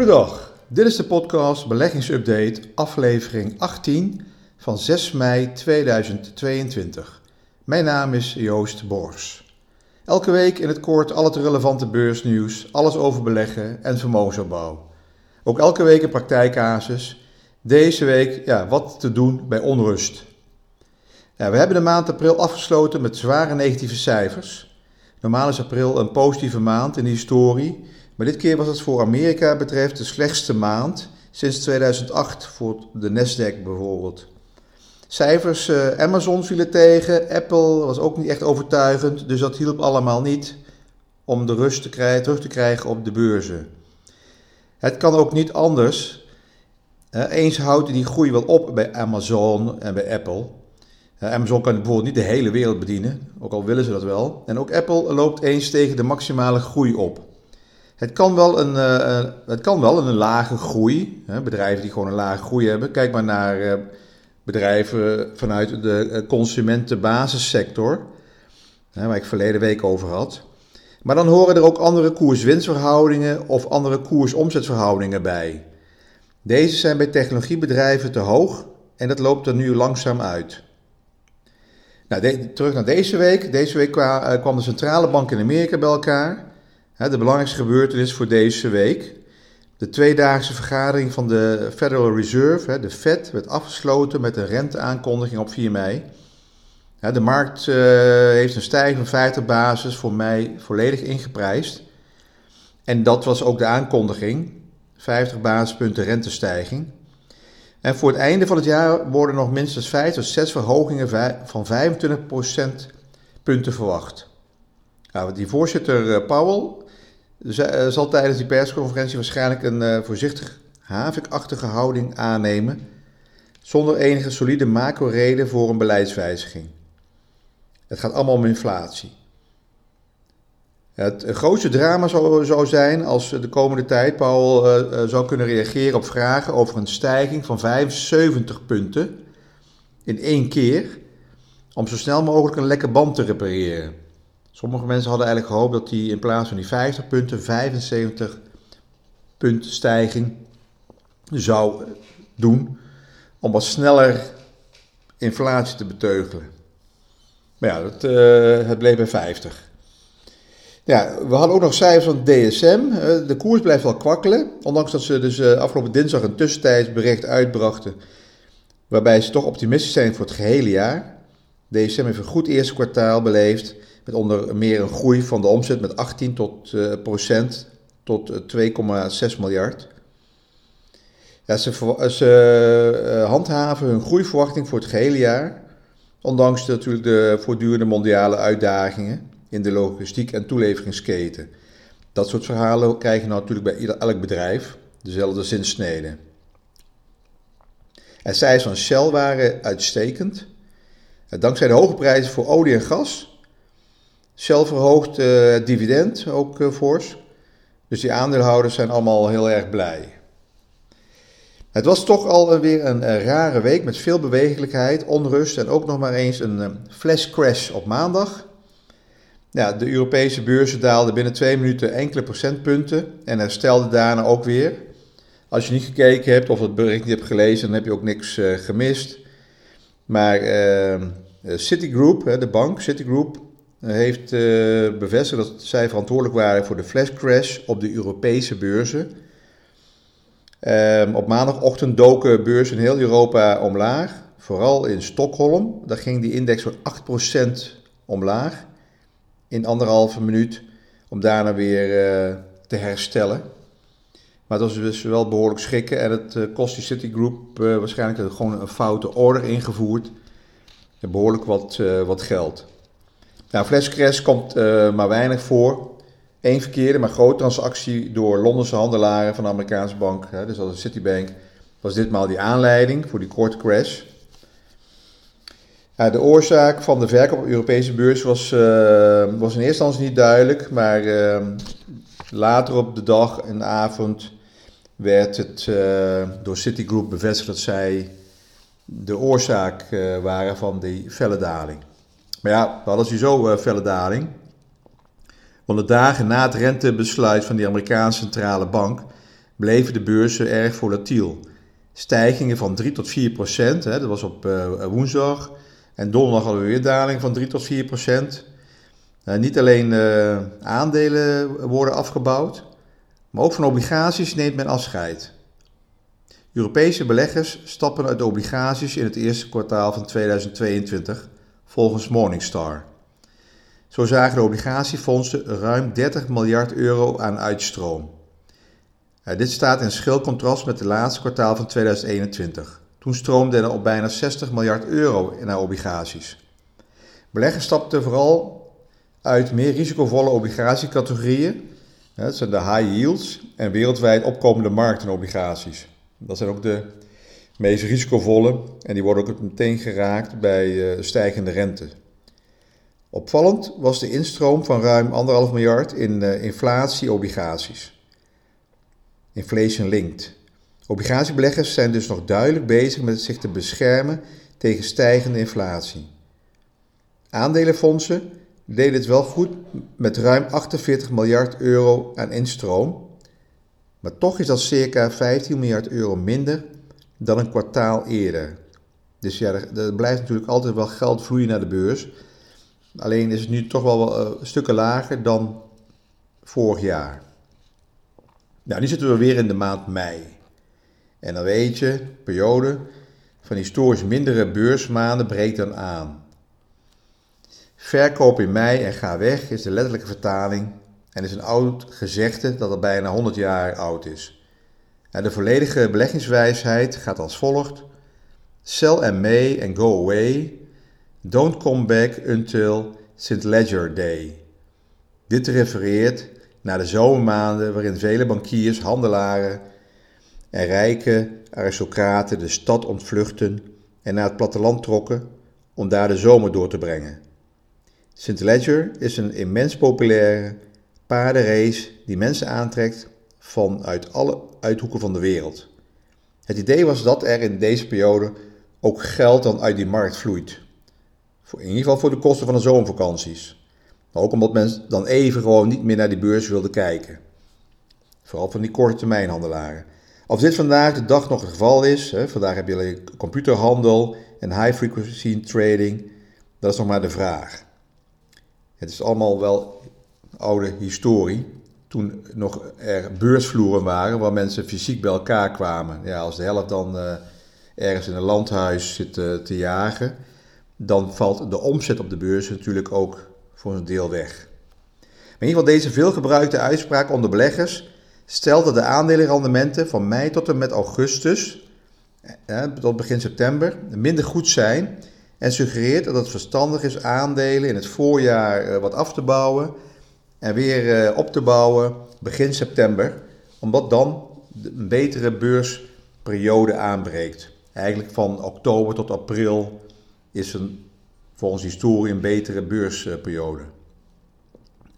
Goedendag, dit is de podcast Beleggingsupdate, aflevering 18 van 6 mei 2022. Mijn naam is Joost Bors. Elke week in het kort al het relevante beursnieuws, alles over beleggen en vermogensopbouw. Ook elke week een praktijkcasus. Deze week ja, wat te doen bij onrust. Ja, we hebben de maand april afgesloten met zware negatieve cijfers. Normaal is april een positieve maand in de historie, maar dit keer was het voor Amerika betreft de slechtste maand sinds 2008 voor de Nasdaq bijvoorbeeld. Cijfers, uh, Amazon vielen tegen, Apple was ook niet echt overtuigend, dus dat hielp allemaal niet om de rust te krijgen, terug te krijgen op de beurzen. Het kan ook niet anders. Eens houdt die groei wel op bij Amazon en bij Apple. Amazon kan bijvoorbeeld niet de hele wereld bedienen, ook al willen ze dat wel. En ook Apple loopt eens tegen de maximale groei op. Het kan wel een, uh, het kan wel een lage groei, hè, bedrijven die gewoon een lage groei hebben. Kijk maar naar uh, bedrijven vanuit de consumentenbasissector, hè, waar ik verleden week over had. Maar dan horen er ook andere koers-winstverhoudingen of andere koers-omzetverhoudingen bij. Deze zijn bij technologiebedrijven te hoog en dat loopt er nu langzaam uit. Nou, terug naar deze week. Deze week kwam de centrale bank in Amerika bij elkaar. De belangrijkste gebeurtenis voor deze week. De tweedaagse vergadering van de Federal Reserve, de Fed, werd afgesloten met een renteaankondiging op 4 mei. De markt uh, heeft een stijging van 50 basis voor mei volledig ingeprijsd. En dat was ook de aankondiging. 50 basispunten rentestijging. En voor het einde van het jaar worden nog minstens 5 tot 6 verhogingen van 25% punten verwacht. Nou, die voorzitter Powell zal tijdens die persconferentie waarschijnlijk een uh, voorzichtig havikachtige houding aannemen, zonder enige solide macro-reden voor een beleidswijziging. Het gaat allemaal om inflatie. Het grootste drama zou, zou zijn als de komende tijd Paul uh, zou kunnen reageren op vragen over een stijging van 75 punten in één keer, om zo snel mogelijk een lekke band te repareren. Sommige mensen hadden eigenlijk gehoopt dat hij in plaats van die 50 punten 75 punt stijging zou doen om wat sneller inflatie te beteugelen. Maar ja, uh, het bleef bij 50. Ja, we hadden ook nog cijfers van DSM. Uh, de koers blijft wel kwakkelen, ondanks dat ze dus uh, afgelopen dinsdag een tussentijds bericht uitbrachten, waarbij ze toch optimistisch zijn voor het gehele jaar. DSM heeft een goed eerste kwartaal beleefd met onder meer een groei van de omzet met 18 tot, uh, procent tot 2,6 miljard. Ja, ze, ze uh, handhaven hun groeiverwachting voor het gehele jaar, ondanks natuurlijk de voortdurende mondiale uitdagingen in de logistiek en toeleveringsketen. Dat soort verhalen krijg je nou natuurlijk bij elk bedrijf, dezelfde zinsnede. En cijfers van Shell waren uitstekend. Dankzij de hoge prijzen voor olie en gas Shell verhoogt uh, het dividend ook uh, fors. Dus die aandeelhouders zijn allemaal heel erg blij. Het was toch alweer een, rare week met veel bewegelijkheid, onrust en ook nog maar eens een um, flash crash op maandag. De Europese beurzen daalden binnen twee minuten enkele procentpunten en herstelden daarna ook weer. Als je niet gekeken hebt of het bericht niet hebt gelezen, dan heb je ook niks uh, gemist. Maar ehm, Citigroup, de bank Citigroup, heeft uh, bevestigd dat zij verantwoordelijk waren voor de flash crash op de Europese beurzen. Um, op maandagochtend doken beurzen in heel Europa omlaag, vooral in Stockholm. Daar ging die index voor 8% omlaag in anderhalve minuut, om daarna weer uh, te herstellen. Maar het was dus wel behoorlijk schrikken en het kost die Citigroup waarschijnlijk gewoon een foute order ingevoerd. En behoorlijk wat, wat geld. Nou, flashcrash komt uh, maar weinig voor. Eén verkeerde, maar grote transactie door Londense handelaren van de Amerikaanse bank, hè, dus als Citibank, was ditmaal die aanleiding voor die korte crash. De oorzaak van de verkoop op Europese beurs was, uh, was in eerste instantie niet duidelijk, maar uh, later op de dag en avond werd het door Citigroup bevestigd dat zij de oorzaak waren van die felle daling. Maar ja, we hadden sowieso uh, felle daling. Want de dagen na het rentebesluit van de Amerikaanse centrale bank bleven de beurzen erg volatiel. Stijgingen van 3 tot 4 procent, hè, dat was op uh, woensdag. En donderdag hadden we weer daling van 3 tot 4 procent. Uh, niet alleen aandelen worden afgebouwd, maar ook van obligaties neemt men afscheid. Europese beleggers stappen uit obligaties in het eerste kwartaal van 2022, volgens Morningstar. Zo zagen de obligatiefondsen ruim 30 miljard euro aan uitstroom. Uh, dit staat in schil contrast met het laatste kwartaal van 2021. Toen stroomde er op bijna 60 miljard euro naar obligaties. Beleggers stapten vooral uit meer risicovolle obligatiecategorieën. Dat zijn de high yields en wereldwijd opkomende markten obligaties. Dat zijn ook de meest risicovolle en die worden ook meteen geraakt bij uh, stijgende rente. Opvallend was de instroom van ruim 1,5 miljard in uh, inflatieobligaties. Inflation linked. Obligatiebeleggers zijn dus nog duidelijk bezig met zich te beschermen tegen stijgende inflatie. Aandelenfondsen deden het wel goed met ruim 48 miljard euro aan instroom, maar toch is dat circa 15 miljard euro minder dan een kwartaal eerder. Dus ja, er, blijft natuurlijk altijd wel geld vloeien naar de beurs. Alleen is het nu toch wel uh, stukken lager dan vorig jaar. Nou, nu zitten we weer in de maand mei. En dan weet je, periode van historisch mindere beursmaanden breekt dan aan. Verkoop in mei en ga weg is de letterlijke vertaling en is een oud gezegde dat al bijna 100 jaar oud is. De volledige beleggingswijsheid gaat als volgt: Sell and May and go away. Don't come back until St. Ledger Day. Dit refereert naar de zomermaanden waarin vele bankiers, handelaren en rijke aristocraten de stad ontvluchten en naar het platteland trokken om daar de zomer door te brengen. St. Ledger is een immens populaire paardenrace die mensen aantrekt vanuit alle uithoeken van de wereld. Het idee was dat er in deze periode ook geld dan uit die markt vloeit. In ieder geval voor de kosten van de zomervakanties. Maar ook omdat mensen dan even gewoon niet meer naar die beurs wilden kijken. Vooral van die korte termijnhandelaren. Of dit vandaag de dag nog het geval is, hè, vandaag heb je computerhandel en high frequency trading, dat is nog maar de vraag. Het is allemaal wel oude historie. Toen nog er beursvloeren waren waar mensen fysiek bij elkaar kwamen. Ja, als de helft dan uh, ergens in een landhuis zit uh, te jagen, dan valt de omzet op de beurs natuurlijk ook voor een deel weg. In ieder geval deze veelgebruikte uitspraak onder beleggers stelt dat de aandelenrendementen van mei tot en met augustus, eh, tot begin september, minder goed zijn en suggereert dat het verstandig is aandelen in het voorjaar eh, wat af te bouwen en weer eh, op te bouwen begin september, omdat dan een betere beursperiode aanbreekt. Eigenlijk van oktober tot april is een, volgens historie een betere beursperiode.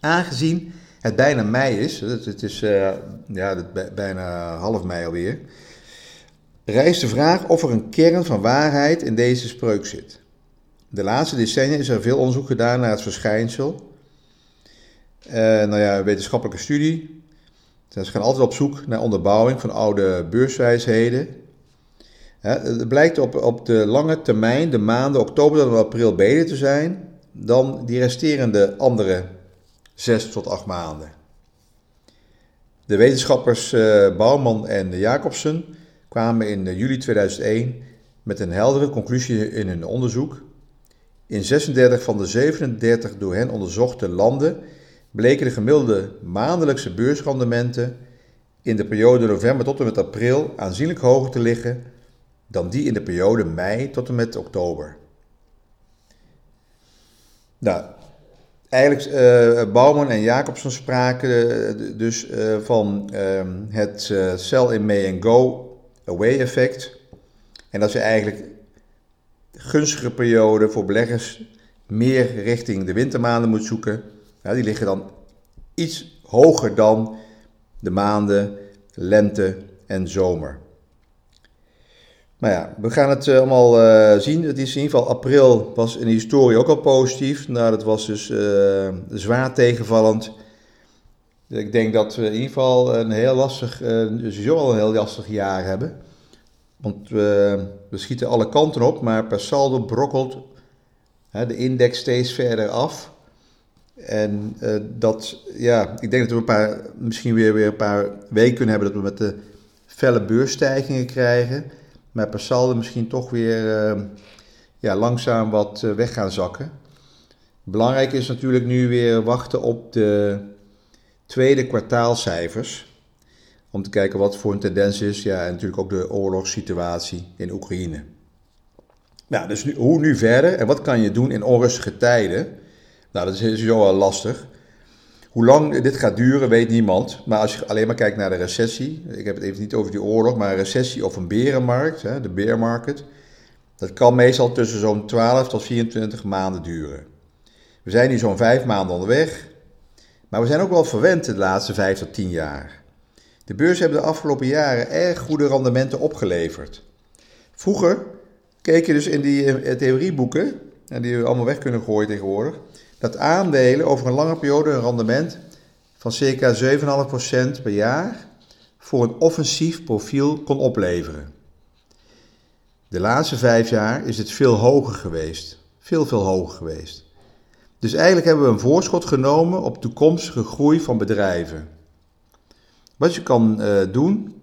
Aangezien het bijna mei is, het is uh, ja, bijna half mei alweer, rijst de vraag of er een kern van waarheid in deze spreuk zit. De laatste decennia is er veel onderzoek gedaan naar het verschijnsel. Uh, nou ja, wetenschappelijke studie. Ze gaan altijd op zoek naar onderbouwing van oude beurswijsheden. het blijkt op, op de lange termijn, de maanden oktober tot april, beter te zijn dan die resterende andere zes tot acht maanden. De wetenschappers uh, Bouwman en Jacobsen kwamen in juli 2001 met een heldere conclusie in hun onderzoek. In 36 van de 37 door hen onderzochte landen bleken de gemiddelde maandelijkse beursrendementen in de periode november tot en met april aanzienlijk hoger te liggen dan die in de periode mei tot en met oktober. Nou, eigenlijk uh, Bouwman en Jacobsen spraken uh, dus uh, van ehm, het sell in May and go away effect. En dat ze eigenlijk gunstige periode voor beleggers meer richting de wintermaanden moet zoeken. Die liggen dan iets hoger dan de maanden lente en zomer. Maar ja, we gaan het uh, allemaal uh, zien. Het is in ieder geval april was in de historie ook al positief. Nou, dat was dus uh, zwaar tegenvallend. Ik denk dat we in ieder geval een heel lastig, sowieso al een heel lastig jaar hebben. Want we, we schieten alle kanten op, maar per saldo brokkelt hè, de index steeds verder af. En uh, dat, ja, ik denk dat we een paar, misschien weer, weer een paar weken kunnen hebben dat we met de felle beursstijgingen krijgen. Maar per saldo misschien toch weer uh, ja, langzaam wat uh, weg gaan zakken. Belangrijk is natuurlijk nu weer wachten op de tweede kwartaalcijfers. Om te kijken wat voor een tendens is. Ja, en natuurlijk ook de oorlogssituatie in Oekraïne. Nou, dus hoe nu verder en wat kan je doen in onrustige tijden? Nou, dat is sowieso wel lastig. Hoe lang dit gaat duren, weet niemand. Maar als je alleen maar kijkt naar de recessie, ik heb het even niet over die oorlog, maar een recessie of een berenmarkt, hè, de beermarket, dat kan meestal tussen zo'n 12 tot 24 maanden duren. We zijn nu zo'n 5 maanden onderweg, maar we zijn ook wel verwend de laatste 5 tot 10 jaar. De beurs hebben de afgelopen jaren erg goede rendementen opgeleverd. Vroeger keek je dus in die eh, theorieboeken, en die we allemaal weg kunnen gooien tegenwoordig, dat aandelen over een lange periode een rendement van circa 7,5% per jaar voor een offensief profiel kon opleveren. De laatste vijf jaar is het veel hoger geweest. Veel, veel hoger geweest. Dus eigenlijk hebben we een voorschot genomen op toekomstige groei van bedrijven. Wat je kan uh, doen,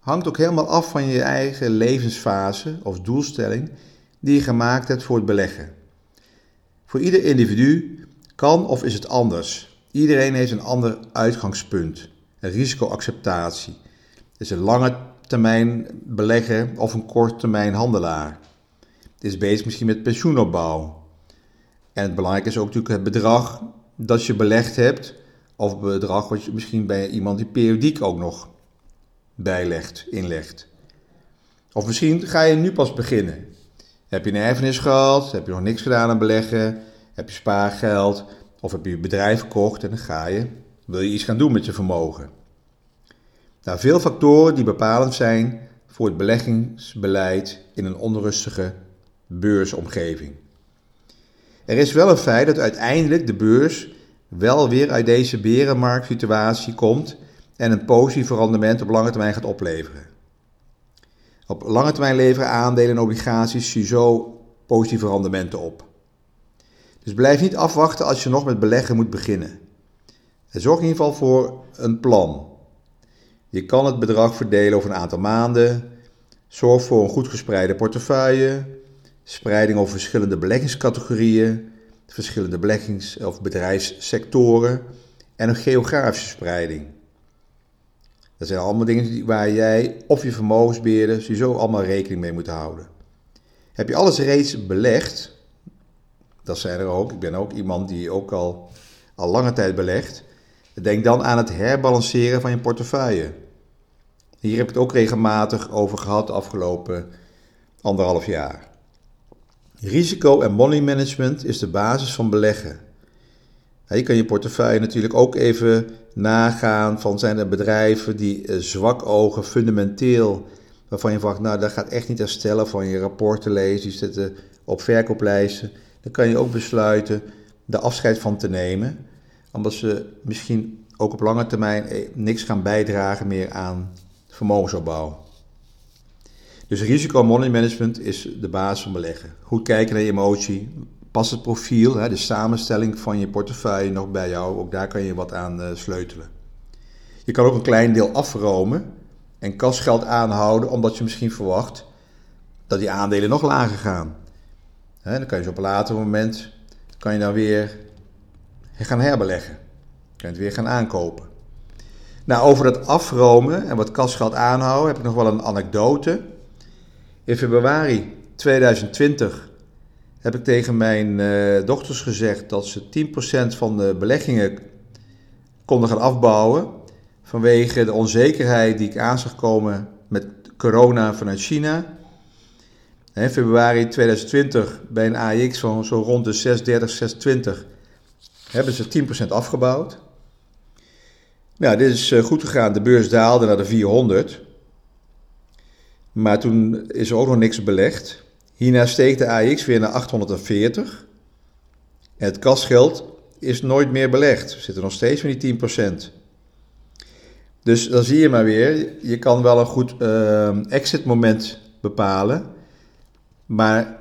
hangt ook helemaal af van je eigen levensfase of doelstelling die je gemaakt hebt voor het beleggen. Voor ieder individu kan of is het anders. Iedereen heeft een ander uitgangspunt, een risicoacceptatie. Het is een lange termijn belegger of een korte termijn handelaar. Het is bezig misschien met pensioenopbouw. En het belangrijke is ook natuurlijk het bedrag dat je belegd hebt, of het bedrag wat je misschien bij iemand die periodiek ook nog bijlegt, inlegt. Of misschien ga je nu pas beginnen. Heb je een erfenis gehad? Heb je nog niks gedaan aan beleggen? Heb je spaargeld? Of heb je een bedrijf verkocht en dan ga je, wil je iets gaan doen met je vermogen? Nou, veel factoren die bepalend zijn voor het beleggingsbeleid in een onrustige beursomgeving. Er is wel een feit dat uiteindelijk de beurs wel weer uit deze berenmarktsituatie komt en een positief rendement op lange termijn gaat opleveren. Op lange termijn leveren aandelen en obligaties sowieso positieve rendementen op. Dus blijf niet afwachten als je nog met beleggen moet beginnen. En zorg in ieder geval voor een plan. Je kan het bedrag verdelen over een aantal maanden. Zorg voor een goed gespreide portefeuille. Spreiding over verschillende beleggingscategorieën, verschillende beleggings- of bedrijfssectoren en een geografische spreiding. Dat zijn allemaal dingen waar jij of je vermogensbeheerder sowieso allemaal rekening mee moet houden. Heb je alles reeds belegd, dat zijn er ook, ik ben ook iemand die ook al, al lange tijd belegt, denk dan aan het herbalanceren van je portefeuille. Hier heb ik het ook regelmatig over gehad de afgelopen anderhalf jaar. Risico en money management is de basis van beleggen. Je kan je portefeuille natuurlijk ook even nagaan van zijn er bedrijven die eh, zwak ogen fundamenteel, waarvan je verwacht, nou dat gaat echt niet herstellen van je rapporten lezen, die zitten op verkooplijsten. Dan kan je ook besluiten de afscheid van te nemen, omdat ze misschien ook op lange termijn eh, niks gaan bijdragen meer aan vermogensopbouw. Dus risico money management is de basis van beleggen. Goed kijken naar je emotie. Pas het profiel, de samenstelling van je portefeuille nog bij jou. Ook daar kan je wat aan eh, sleutelen. Je kan ook een klein deel afromen en kasgeld aanhouden, omdat je misschien verwacht dat die aandelen nog lager gaan. dan kan je op een later moment kan je dan weer gaan herbeleggen. Kan je het weer gaan aankopen. Nou, over dat afromen en wat kasgeld aanhouden heb ik nog wel een anekdote. In februari 2020 heb ik tegen mijn uh, dochters gezegd dat ze 10% van de beleggingen konden gaan afbouwen vanwege de onzekerheid die ik aan zag komen met corona vanuit China. In februari 2020 bij een AX van zo rond de 630, 620 hebben ze 10% afgebouwd. Nou, dit is eh, goed gegaan. De beurs daalde naar de 400. Maar toen is er ook nog niks belegd. Hierna steeg de AX weer naar 840. En het kasgeld is nooit meer belegd. We zitten nog steeds met die 10%. Dus dan zie je maar weer, je kan wel een goed uh, exit moment bepalen, maar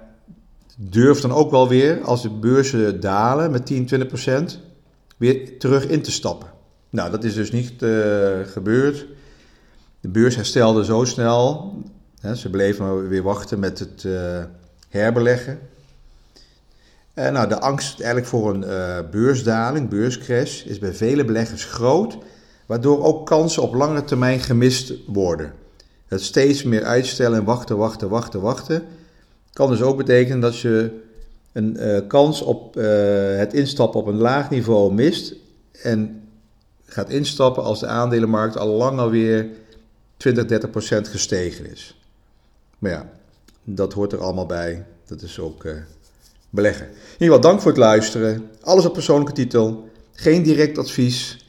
durf dan ook wel weer, als de beurzen dalen met 10, 20 procent, weer terug in te stappen. Nou, dat is dus niet uh, gebeurd. De beurs herstelde zo snel. Ze bleven weer wachten met het uh, herbeleggen. En nou, de angst eigenlijk voor een uh, beursdaling, beurscrash, is bij vele beleggers groot, waardoor ook kansen op lange termijn gemist worden. Het steeds meer uitstellen en wachten, wachten, wachten, wachten, kan dus ook betekenen dat je een kans op het instappen op een laag niveau mist en gaat instappen als de aandelenmarkt al lang alweer 20, 30 procent gestegen is. Maar ja, dat hoort er allemaal bij. Dat is ook uh, beleggen. In ieder geval, dank voor het luisteren. Alles op persoonlijke titel. Geen direct advies.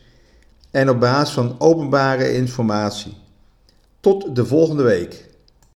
En op basis van openbare informatie. Tot de volgende week.